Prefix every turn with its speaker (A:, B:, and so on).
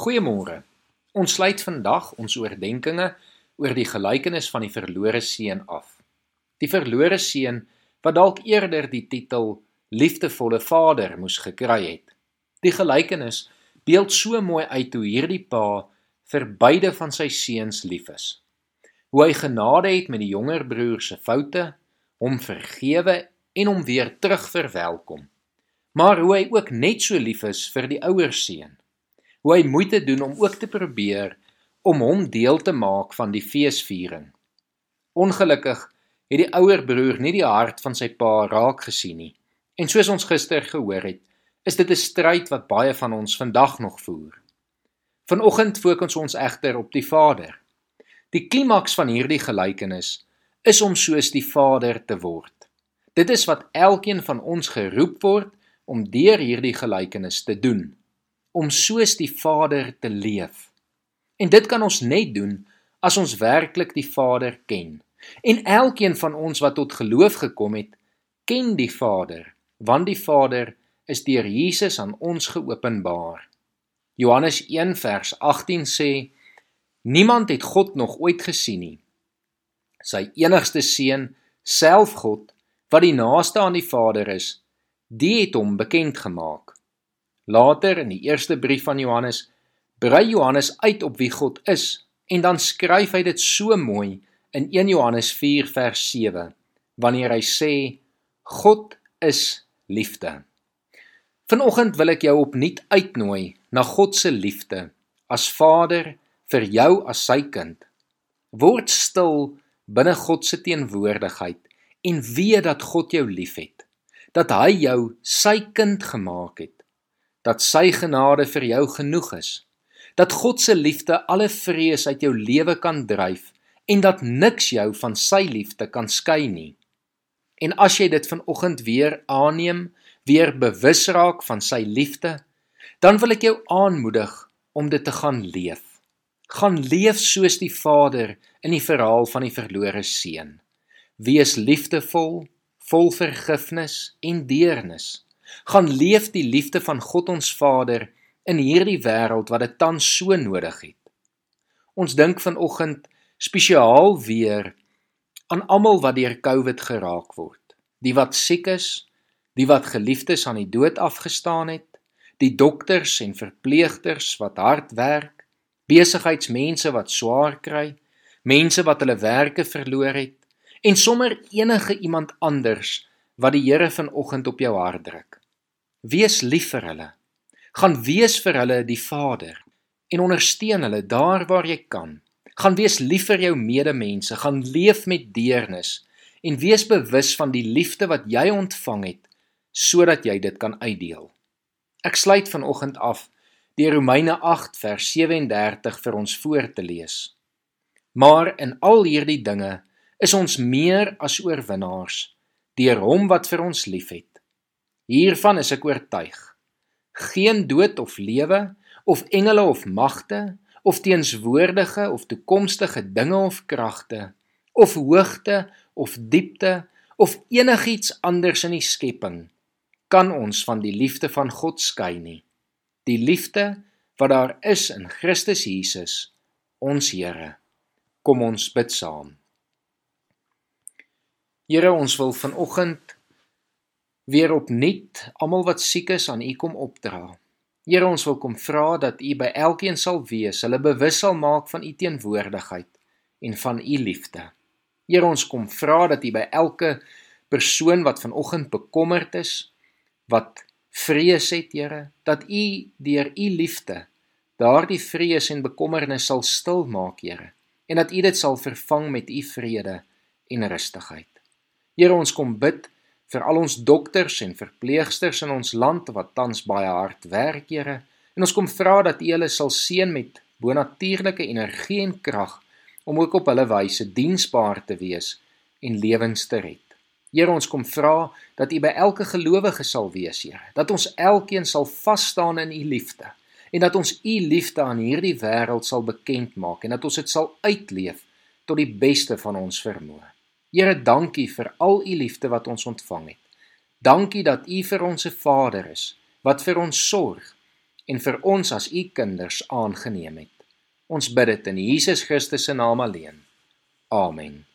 A: Goeiemôre. Ons sluit vandag ons oordeenkings oor die gelykenis van die verlore seun af. Die verlore seun wat dalk eerder die titel liefdevolle vader moes gekry het. Die gelykenis beeld so mooi uit hoe hierdie pa vir beide van sy seuns lief is. Hoe hy genade het met die jonger broer se foute, hom vergewe en hom weer terug verwelkom. Maar hoe hy ook net so lief is vir die ouer seun hoe hy moeite doen om ook te probeer om hom deel te maak van die feesviering. Ongelukkig het die ouer broer nie die hart van sy pa raak gesien nie. En soos ons gister gehoor het, is dit 'n stryd wat baie van ons vandag nog voer. Vanoggend fokus ons egter op die Vader. Die klimaks van hierdie gelykenis is om soos die Vader te word. Dit is wat elkeen van ons geroep word om deur hierdie gelykenis te doen om soos die Vader te leef. En dit kan ons net doen as ons werklik die Vader ken. En elkeen van ons wat tot geloof gekom het, ken die Vader, want die Vader is deur Jesus aan ons geopenbaar. Johannes 1 vers 18 sê: Niemand het God nog ooit gesien nie. Sy enigste seun, self God, wat die naaste aan die Vader is, die het hom bekend gemaak. Later in die eerste brief van Johannes brei Johannes uit op wie God is en dan skryf hy dit so mooi in 1 Johannes 4 vers 7 wanneer hy sê God is liefde. Vanoggend wil ek jou opnuut uitnooi na God se liefde as Vader vir jou as sy kind. Word stil binne God se teenwoordigheid en weet dat God jou liefhet. Dat hy jou sy kind gemaak het dat sy genade vir jou genoeg is, dat God se liefde alle vrees uit jou lewe kan dryf en dat niks jou van sy liefde kan skei nie. En as jy dit vanoggend weer aanneem, weer bewus raak van sy liefde, dan wil ek jou aanmoedig om dit te gaan leef. Gaan leef soos die Vader in die verhaal van die verlore seun. Wees liefdevol, vol vergifnis en deernis gaan leef die liefde van God ons Vader in hierdie wêreld wat dit tans so nodig het. Ons dink vanoggend spesiaal weer aan almal wat deur COVID geraak word. Die wat siek is, die wat geliefdes aan die dood afgestaan het, die dokters en verpleegsters wat hard werk, besigheidsmense wat swaar kry, mense wat hulle werke verloor het en sommer enige iemand anders wat die Here vanoggend op jou hart druk. Wees lief vir hulle. Gaan wees vir hulle die Vader en ondersteun hulle daar waar jy kan. Gaan wees lief vir jou medemense, gaan leef met deernis en wees bewus van die liefde wat jy ontvang het sodat jy dit kan uitdeel. Ek sluit vanoggend af deur Romeine 8 vers 37 vir ons voor te lees. Maar in al hierdie dinge is ons meer as oorwinnaars deur hom wat vir ons liefhet. Hiervan is ek oortuig. Geen dood of lewe of engele of magte of teenswoordige of toekomstige dinge of kragte of hoogte of diepte of enigiets anders in die skepping kan ons van die liefde van God skei nie. Die liefde wat daar is in Christus Jesus, ons Here. Kom ons bid saam. Here, ons wil vanoggend weer opnuut almal wat siek is aan U kom opdra. Here ons wil kom vra dat U by elkeen sal wees, hulle bewus sal maak van U teenwoordigheid en van U liefde. Here ons kom vra dat U by elke persoon wat vanoggend bekommerd is, wat vrees het, Here, dat U deur U liefde daardie vrees en bekommernis sal stil maak, Here, en dat U dit sal vervang met U vrede en rustigheid. Here ons kom bid vir al ons dokters en verpleegsters in ons land wat tans baie hard werk, Here. En ons kom vra dat U hulle sal seën met bonatuurlike energie en krag om ook op hulle wyse diensbaar te wees en lewens te red. Here, ons kom vra dat U by elke gelowige sal wees, Here. Dat ons elkeen sal vas staan in U liefde en dat ons U liefde aan hierdie wêreld sal bekend maak en dat ons dit sal uitleef tot die beste van ons vermoë. Here, dankie vir al u liefde wat ons ontvang het. Dankie dat u vir ons se Vader is wat vir ons sorg en vir ons as u kinders aangeneem het. Ons bid dit in Jesus Christus se naam alleen. Amen.